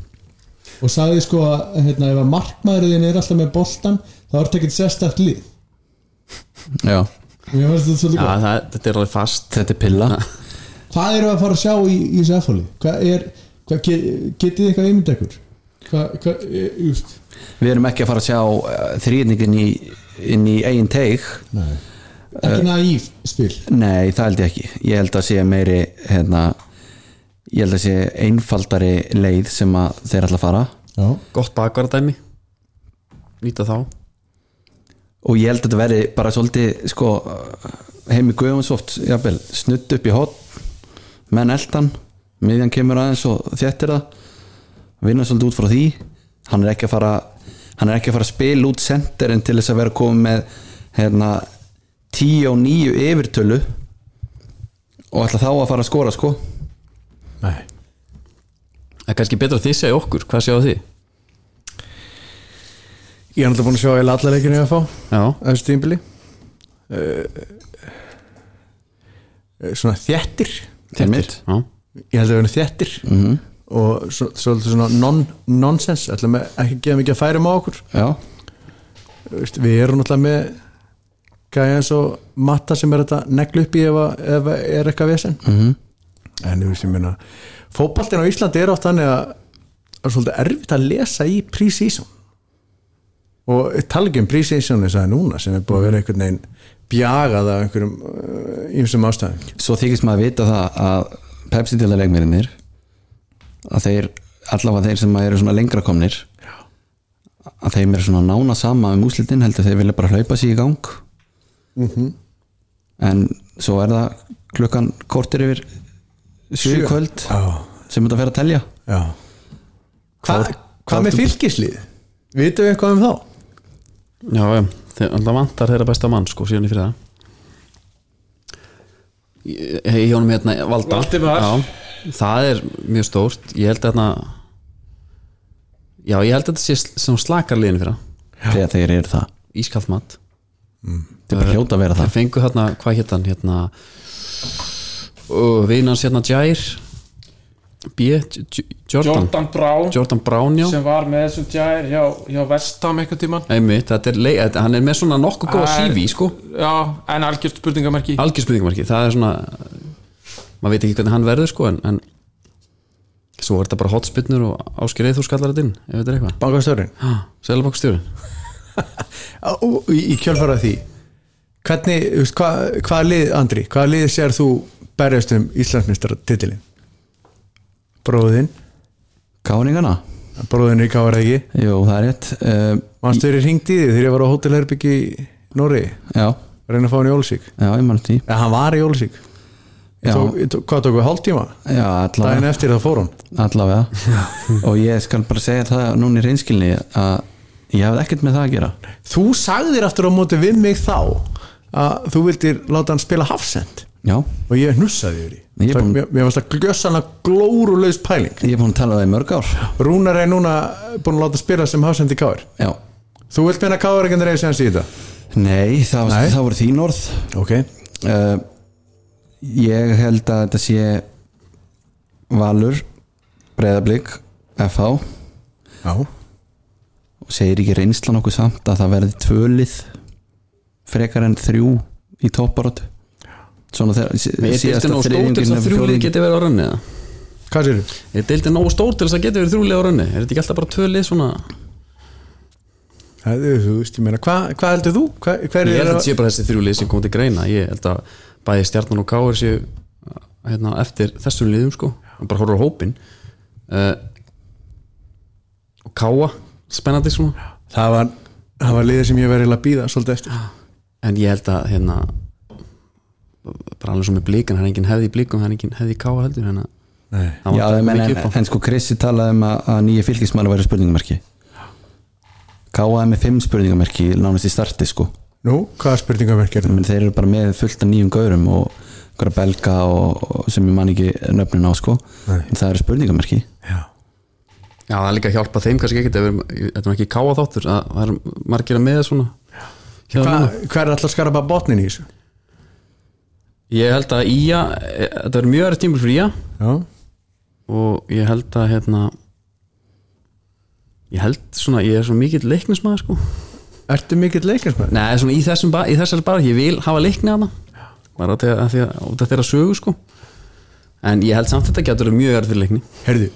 Og sagði sko að hérna, ef að markmaðurinn er alltaf með boltan þá er þetta ekkert sérstætt lið já. Mér fannst þetta Já, gott. það, þetta er alveg fast. Þetta er pilla. Hvað við að fara að sjá í, í þessu efalli hvað er, hvað get, getið þið eitthvað einmynd ekkur hvað, hvað, e, just Við erum ekki að fara að sjá þrýningin í, inn í eigin teig. Nei. ekki naív spil. Nei, það held ég ekki. Ég held að sé meiri hérna, ég held að sé einfaldari leið sem að þeir ætla að fara. Já, Gott bakvaradæmi Nýta þá og ég held að þetta verði bara svolítið sko, heimi Guðjónsvoft jafnvel, snudd upp í hot menn eldan, miðjan kemur aðeins og þéttir það. Vinna svolítið út frá því. Hann er ekki að fara hann er ekki að fara að spila út senterin til þess að vera komið með hérna 10 og 9 yfirtölu. Og ætla þá að fara að skora sko. Nei. Það er kannski betra að þið segja okkur, hvað sjáu þið? Ég er náttúrulega búin að sjá eða alla leikinu að fá Já, þessu tímbili svona þjættir já, ég held að það verður þjættir -hmm. og svo- svolítið svona non, nonsense ætlum að ekki gefa mikið að færum á okkur. Já, við erum náttúrulega með gæja eins og matta sem er þetta neglu upp í ef, að- ef að er eitthvað vesen. Mm -hmm. en þú veist ég meina fótboltin á Íslandi er oft þannig að það er svolítið erfitt að lesa í pre-season og um eins og það er núna sem er búið að vera einhvern veginn bjagað af einhverjum ýmsum ástæðum. Svo þykist maður að vita það að Pepsi til að að þeir, allavega þeir sem eru svona lengra komnir að þeim er svona nána sama um úslitin heldur þeir vilja bara hlaupa sér í gang. En svo er það klukkan kortir yfir sjö í kvöld Já, sem þetta fer að telja. Hva, Hvað- Hvað með fylgislið? Vitum við eitthvað um þá? Já, já alltaf vantar þeirra besta mann, sko, síðan í fyrir það Ég honum hérna Valda. Já, það er mjög stórt. Ég held að hérna Já, ég held að þetta sé sl- sem slakar liðinu fyrir það þegar þeir eru það. Ískalt mat. Þetta er bara hljóta að vera Þeir það. fengu hérna, hvað hérna uh, Vinans hérna Jair B. Jordan. Jordan Brown. Jordan Brown, já. Sem var með þessum jær hjá, hjá Vestam eitthvað tíman Einmitt, þetta er þetta- hann er með svona nokkuð góða CV, sko. Já, en algjört spurningamerki. Algjör spurningamarki, það er svona maður veit ekki hvernig hann verður sko en, en svo er þetta bara hotspinnur og ásker þú skallar þetta inn ef þetta er eitthvað, Bankastjórin selabokstjórin Og í, í kjölfara því Hvernig, þú veist, hvað, hvað lið, Andri Hvað lið sér þú berjast um Íslandsmeistar titilin? Bróðin Káringana bróðin í Káar ekki? Jú, það er rétt. Uh, þeirri hringt í því þegar ég var á hótelherbyggi í Nóri Já, reyna að fá hann í Jólusík já, ég mann því. Ja, hann var í Jólusík Já. tók, ég tók, hvað tók við hálftíma? Já, daginn allavega, eftir það fór hann. Allavega. Og ég skal bara segja það núna í reynskilni að ég hafði ekkert með það að gera. Þú sagðir aftur á móti við mig þá að þú vildir láta hann spila hafsend Já, og ég hnussaði yfir Ég því Það- búinn- mér, mér varst að gljössanlega glórulegs pæling. Ég er búin að tala um það í mörg ár. Rúnar er núna búin að láta spila sem hafsend í Káar Já, þú vilt meina Káar ekki reyði sem hans í þetta? Nei, það, Nei. það voru þín orð. Ok, uh, Ég held að þetta sé Valur Breiðablík FH já. Og segir ekki reynslan okkur samt að það verði tvölið frekar en þrjú í topparótt svona þegar sí- Er deildin síðasta nógu stór til þriðjungin þess að þrjúlið geti verið á rönni eða? hvað sér þú? Er deildin nógu stór til þess að geti verið þrjúlið á rönni? Er þetta ekki alltaf bara tvö lið svona Það, þú veist, ég meina, hvað hva heldur þú? Hva, hver Ég held er að þetta sé bara þessi þrjúlið sem kom til greina Ég held að bæði stjarnan og káir séu hérna, eftir þessum liðum sko og bara horfður á hópin uh, og káa spennandi svona það var, það var liðið sem ég verið að býða svolítið eftir en ég held að hérna bara alveg svo með blíkan, það er engin hefði í blíkum það er engin hefði í káa heldur Nei. það Já, vantar en, mikið en, upp á. en sko Krissi talaði um að, að nýja fylgismann væri spurningamerki Káaði með fimm spurningamerki nánast í starti sko Nú, hvaða spurningamerk er það? Men þeir eru bara með fullt af nýjum gaurum og einhverja belga og, og sem ég man ekki nöfnin á sko Nei. en það eru spurningamerki Já. Já, það er líka að hjálpa þeim kannski ekkert ef við erum- er ekki káa þáttur að það er margir að með svona Hva, hvað er alltaf skara bara botnin í þessu? Ég held að Ía þetta er mjög aðeins tímul fyrir Ía. Já, og ég held að hérna ég held svona, ég er svo mikill leiknismæður sko. Ertu mikill leiknismæður? Nei, svona í, þessum, ba- í þessari bara, ég vil hafa leikni hana bara að, að, að, að þetta er að sögu sko. En ég held samt að þetta getur mjög erfið leikni. Heyrðu,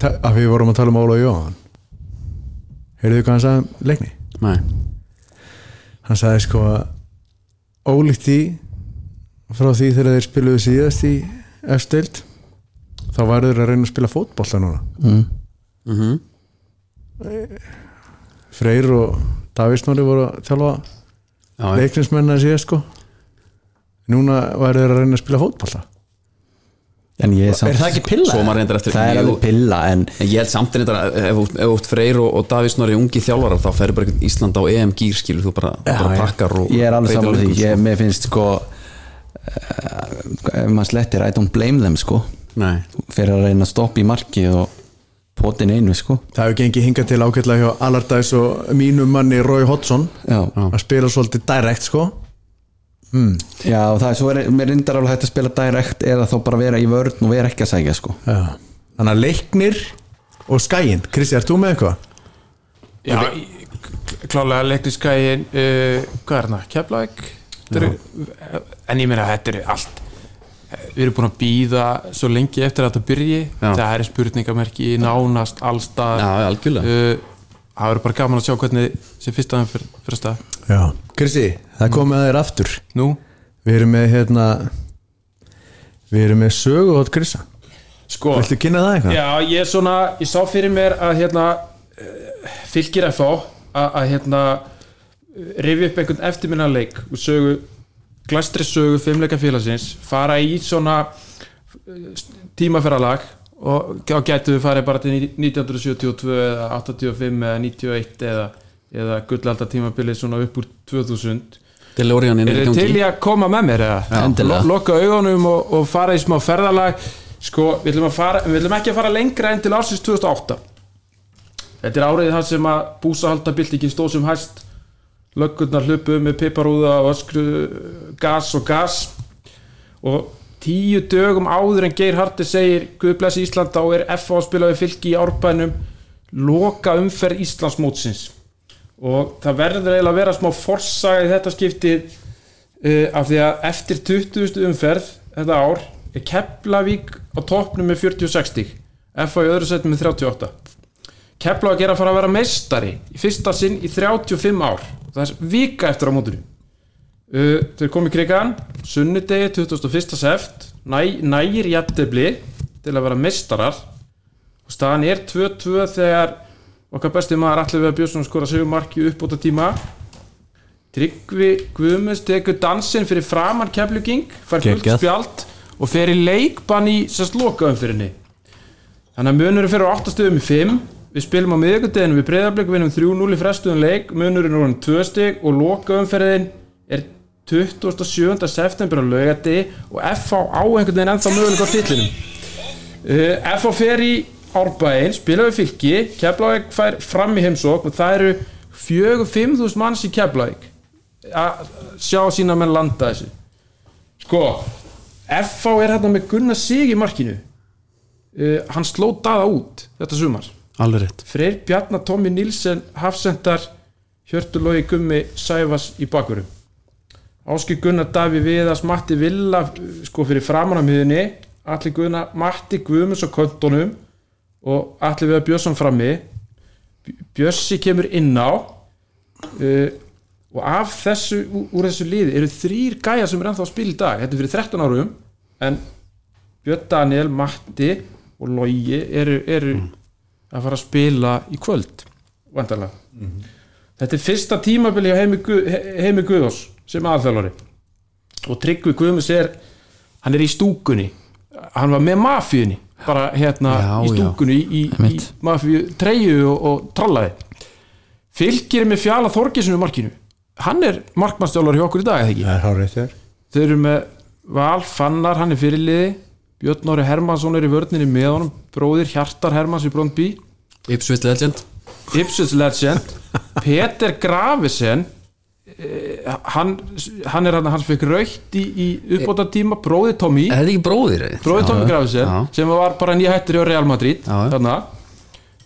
ta- af því við vorum að tala um Óla Jóhann. Heyrðu hvað hann sagði um leikni? Nei, Hann sagði sko að ólíkt því frá því þegar þeir spiluðu síðast í F-stild þá væru þeir að reyna að spila fótbolta núna mm. mm Freyr og Davísnóri voru að þjálfa já, já. leiknismenn að síðast sko núna væru þeir að reyna að spila fótbolta en ég er samt Er það ekki pilla? Svo maður reyndar eftir það er alveg pilla en En ég held samt en þetta ef ert Freyr og, og Davís Snorri ungi þjálfarar þá ferður bara Ísland á EM gýr skilur þú bara, Já, bara pakkar og ég er alveg saman því ég, sko. mér finnst sko ef maður slettir I don't blame them sko. Nei, fyrir að reyna að stoppa í marki og potin einu sko. Það hefur gengið hingað til ágætlega hjá Allardæs og mínum manni Rói Hodson já, að spila svolítið direkt sko. Já og það er svo er, mér reyndar alveg hægt að spila direkt eða þá bara vera í vörn og vera ekki að sækja sko. Já. Þannig að leiknir og skæin Kristi, ert þú með eitthvað? Já, klálega leikniskæin uh, hvað er hana, Keflæk en ég meina þetta er allt við erum búin að býða svo lengi eftir að þetta byrji. Já. það er spurningamerki nánast allstað já, algjörlega. Uh, það verður bara gaman að sjá hvernig sem fyrst aðeins fyrir, fyrir stað. Já. Kristi, það er komið að þér aftur. Nú, Við erum með hérna Við erum með sögu hótt Krissa. Sko Viltu kynna það eitthvað? Já, ég er svona, ég sá fyrir mér að hérna eh, fylgir að, að hérna rifja upp einhvern eftirminnarleik og sögu, glæstri sögu fimmleika félagsins, fara í svona eh, tímaferralag og þá gætu við farið bara til 1972 eða 85 eða 91 eða, eða gullaldar tímabilið svona upp úr 2000 Delorian inn Er í þið til í að koma með mér eða? Loka augunum og, og fara í smá ferðalag. Sko, við að fara, við ætlum ekki að fara lengra enn til ársins 2008 Þetta er árið það sem að búsahaldabildingin stóð sem hæst Löggurnar hlupu með piparúða og öskru gas og gas Og tíu dögum áður en Geir Harti segir Guð blessi Ísland á er F að spila við fylki í árbænum Loka umferð Íslandsmótsins og það verður eiginlega að vera smá forsaga í þetta skiptið uh, af því að eftir 20. umferð þetta ár er Keflavík á toppnum með 40-60 stig FA í öðru setnum með 38 Keflavík er að fara að vera meistari í fyrsta sinn í 35 ár. Það er vika eftir á mótinu. Uh, þau komið krigan sunnudegi 21. seft. Næ, nægir jættibli til að vera mistarar og staðan er 2-2 þegar okkar besti maður allir við að Björnsson skora sigur marki upp út á tíma Tryggvi Guðmunds tekur dansinn fyrir framan kefluging fær fullt spjald og fer í leikbann í sérst lokaumfyrinni þannig að munurinn fyrir á 8 stöðum í 5 við spilum á miðvikudeginu við breyðarblik við vinnum 3-0 í frestuðum leik munurinn orðin 2 stig og lokaumferðin er 27. september á laugati og FH á einhvern veginn ennþá möguleika á titlinum. Uh, FH fer í Árbæinn, spila við fylki Keflavík fær fram í heimsókn og það eru 4-5 manns í Keflavík. Að sjá sína menn landa þessu. Sko FH er hérna með Gunnar Sig í markinu. Uh, hann sló daða út þetta sumar alveg rétt. Freyr Bjarnar, Tommy Nilsen, Hafsendar Hjörtulói Gummi Sæfas í bakverum Áski Gunnar Daví Viðas, Matti Villa sko fyrir framanamíðinni Alli Gunnar, Matti Guðmunds á kontonum og Alli Viðar Björnsson frammi. B- Bjössi kemur inn á. Uh, og af þessu úr þessu liði eru þrýr gæjar sem er ennþá að spila í dag. Þetta er fyrir 13 árum en Björn Daniel, Matti og Logi eru, eru að fara að spila í kvöld vantarlega þetta er fyrsta tímabili heimi, heimi Guðós sem aðþjálfari og Tryggvi Guðmus er hann er í stúkunni. Hann var með mafíunni bara hérna Já, í já. stúkunni í, í, í Einmitt. mafíu treyju og, og trallaði fylgir með fjala Þorgesinu markinu. Hann er markmannstjálfari hjá okkur í dag eða ekki? Það er hárið þér. Þeir eru með Val Fannar, hann er fyrirliði Björn Nóri Hermansson er í vörninni með honum. Bróðir Hjartar Hermans í Brondby Ipswich Legend. Ipswich Legend. Peter Gravesen eh, hann, hann er hann hann fekk raukt í, í uppbóta tíma bróðir Tommy, Er þetta ekki bróðir? bróðir Tommy Gravesen já. sem var bara nýja hættur í Real Madrid.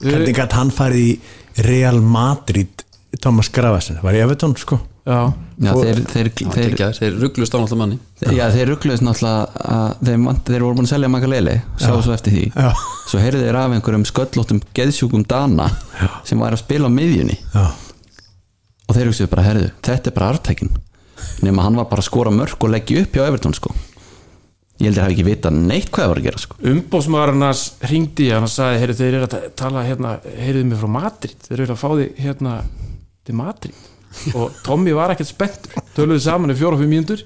Hvernig gætt hann farið í Real Madrid Thomas Gravasen, var í Everton sko já, Já, þeir, þeir, Þeir, þeir, rugglust á náttúrulega manni. Já, þeir ruggluðist náttúrulega að þeir, vant- þeir voru búin að selja Magalele sá svo eftir því. Já. svo heyrðu þeir af einhverjum sköllóttum geðsjúkum Dana sem var að spila á miðjunni. Já, og þeir hugsaðu bara, herðu, þetta er bara artækin nema hann var bara að skora mörk og leggja upp hjá Everton sko. Ég held að hafi ekki vita neitt hvað það var að gera sko. Umbóðsmaðurinn hans ringdi í hann og sagði, heyrðu þeir eru að ta- tala hérna, heyrðu mig frá Madrid? Þeir eru að fá þig hérna til Madrid og Tommy var ekkert spenntur. Töluðu saman í fjóra og fimm mínútur.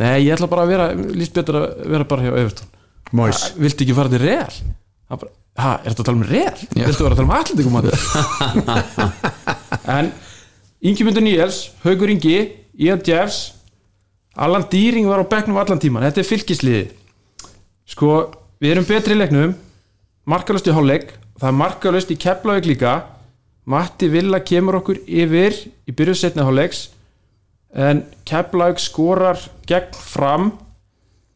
Nei, ég ætla bara að vera, líst betur að vera bara hjá Evertón Mois. Viltu ekki fara til Real? Bara, ha, er þetta að tala um Real? Viltu vera að tala um Madrid? en Ingi Myndur Níels, Haugur Ingi Ian Jeffs Allan Dýring var á bekknum allan tíman. Þetta er fylgisliði sko, við erum betri í leiknum markalust í hálfleik það er markalust í Keflavík líka Matti Villa kemur okkur yfir í byrjuð setna hálfleiks en Keflavík skorar gegn fram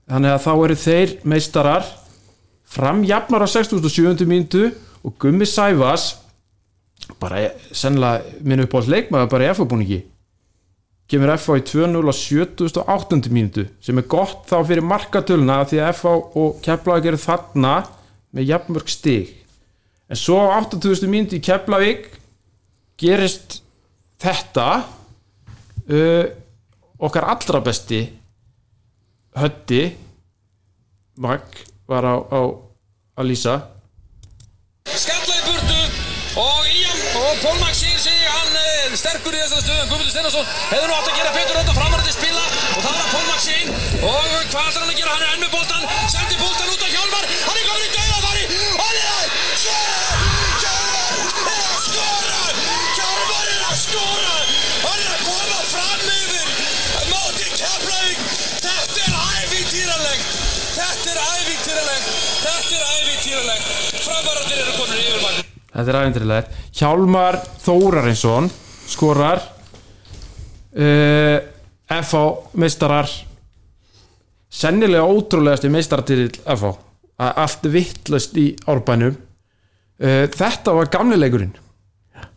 þannig að þá eru þeir meistarar fram jafnar á 67. mínútu og Gummi Sæfas bara sennilega minn upp á leikmaður bara í F-búningi kemur FH í 2-0 á 78. mínútu sem er gott þá fyrir markatöluna því að FH og Keflavík eru þarna með jafnmörg stig en svo á 80. mínútu í Keflavík gerist þetta uh, okkar allra besti hötti Mag var á, á að lýsa. Skalla í burtu og Ían og Pól Maxín sig hann er sterkur í þessari stöðum Guðmundur Steinarsson hefur nú átt að gera betur þetta framarandi spila. Og það er að Pól Maxín og hvað ætlar hann að gera? Hann er enn með boltan sendi boltan þetta er ævintýralegt. Framarandir eru komin yfir mann Þetta er aðeintriðlega Hjálmar Þórarinsson skorar uh, FH meistarar. Sennilega ótrúlegasti meistaratill FH að allt vittlust í árbænum. Uh, Þetta var gamli leikurinn.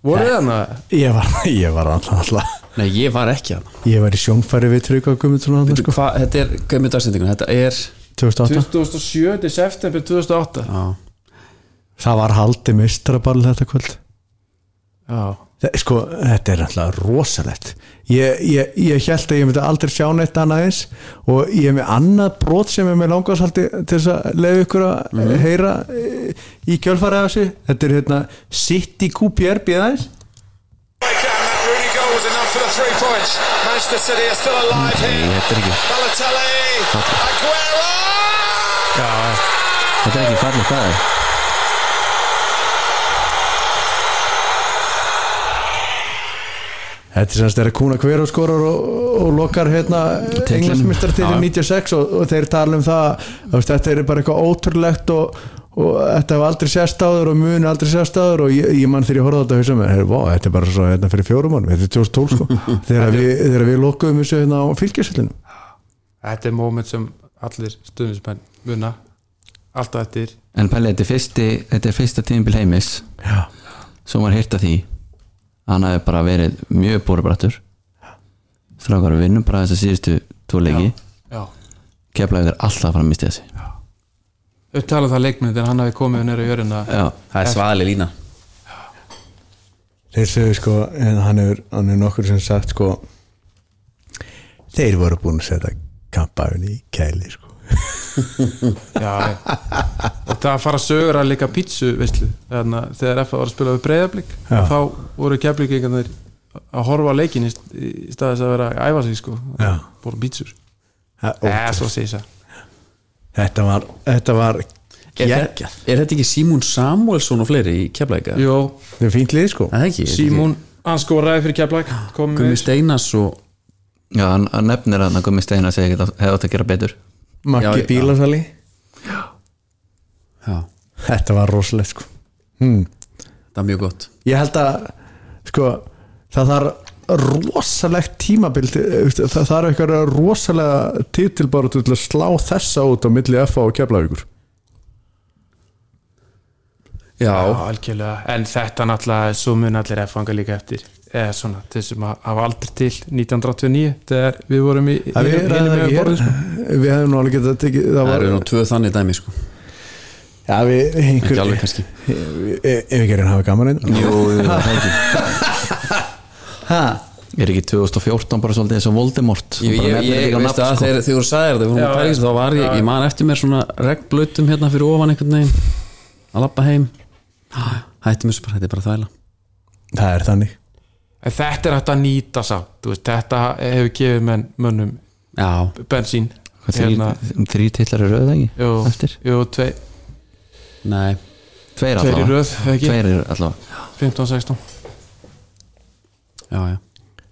Voru þið hana? Ég var, ég var alltaf, alltaf. Nei, ég var ekki hann Ég var í sjónfæri við Tryggva Guðmundsson þarna, sko, Þetta er, dagstendingun? Þetta er 2008 2007. september 2008 Já, Það var haldið mistraball þetta kvöld Já, Þe- sko, þetta er alltaf rosalegt ég, ég, ég held að ég myndi aldrei sjá neitt annað eins og ég er með annað brot sem er með langarsaldi til þess að leiða ykkur að Mhm. heyra eh, í kjölfarið af þessu þetta er hérna City QPR points. Manchester City are still alive Nei, here. þetta er ekki, Balotelli, Aguero! Þetta er ekki fallið staður Þetta er semst þeirra Kuna Kvero skorar og, og lokar hérna englandsmyndar til Já. 96 og, og þeir tala um það þú veist, þetta er bara eitthvað ótrúlegt og, og þetta hefur aldrei sést áður og muni aldrei sést áður og ég, ég mann þegar ég horfði á þetta hugsa vá, þetta er bara svo hérna fyrir fjórum mannum, þetta er 2012 sko. Þegar við, þegar við lokuðum þessu hérna á fylgjasöllinu Þetta er moment sem allir stuðnismenn muna. Alltaf eftir. En Pelli, þetta er fyrsti, þetta er fyrsta tímabil heimis. Já, Svo var hýrt af því. Hann hafi bara verið mjög bórubrættur Strákar við vinnum bara þess að síðustu tvo leiki. Já. Keflavík er alltaf fram í þessi. Upptalað það leikmynd en hann hafi komið nýra í jörðina. Já, það er svaðaleg lína. Þeir sögðu sko hann hefur, hann hefur nokkur sem sagt sko þeir voru búin að setja kampafin í kæli sko Já Og það fara sögur að líka pítsu veistlu þegar F var að spila við breyðablík þá voru keflíkingarnir að horfa á leikin í st- í staðis að vera að æfa sig sko Já. Bóru pítsur. Ja, Eða svo segis að þetta var þetta var er, þetta- geggjað er þetta ekki Símún Samuelsson og fleiri í keflæka? Jó, þetta er fínt lið sko. Það er ekki? Símún hann skoraði fyrir keflæk með Steinas og Já, hann, nefnir að Gummi Steina segi ekki að hefði átt að gera betur Maggi Já, já. Bílasali. Já, þetta var rosalegt sko. Hmm. það er mjög gott. Ég held að sko það þarf rosalegt tímabil til- það þarf eitthvað rosalega titilbáru til að slá þessa út á milli FA og Keflavíkur. Já, algjörlega, en þetta náttúrulega svo mun allir F-fanga líka eftir eða svona, þessum að hafa aldrei til 1989, þegar við vorum í Það við hinum ræðum með ekki borðið sko. við hefum nú alveg getað tekið það það var, eru nú tvö þannig dæmi sko. Já við ekki alveg kannski. Ef við gerum hafa gaman einn. Jú, það er ekki. Ha? Er ekki 2014 bara svolítið eins og Voldemort? Ég, Bara ég, ég veist að sko. þegar þú sagðir við vorum að í þessu, þá var ég, ég man eftir mér svona regnblautum hérna fyrir ofan einhvern veginn. Að lappa heim. Hættum þessu bara, þetta er bara þvæla. Það er þannig En þetta er hægt að nýta samt, þú veist, þetta hefur gefið menn mönnum já, bensín. Hérna, þrý titlar er rauð ekki? Jú, tvei, nei. Tveir tveir allavega. röð, eða ekki? Tveir er allavega. 15-16 já, já.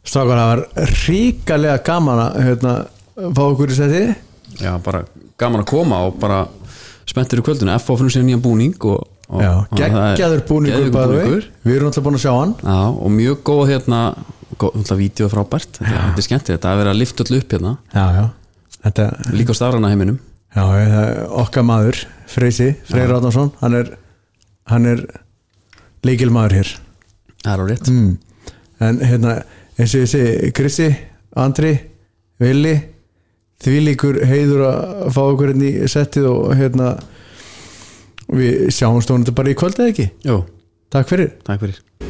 Strákar, það var ríkalega gaman að hérna, fá okkur í seti Já, bara gaman að koma og bara spenntur í kvöldinu. F á finnum sér nýjan búning og, geggjaður búningur búningur. Við erum alltaf búin að sjá hann. Já, og mjög góð hérna vídeo frábært. Þetta, þetta er skemmtilegt, þetta er verið að lifta öll upp hérna. Já, Þetta, líka á stafrana heiminum. Okkar maður Freysi, Freyr Ráðnarsson hann er, hann er leikilmaður hér. Það er á rétt. Mm. En hérna, eins og ég segi Krissi, Andri, Vili því líkur heiður að fá okkur hérna í settið og hérna við sjáum stónandi bara í kvöld eða ekki? Jó, Takk fyrir. Takk fyrir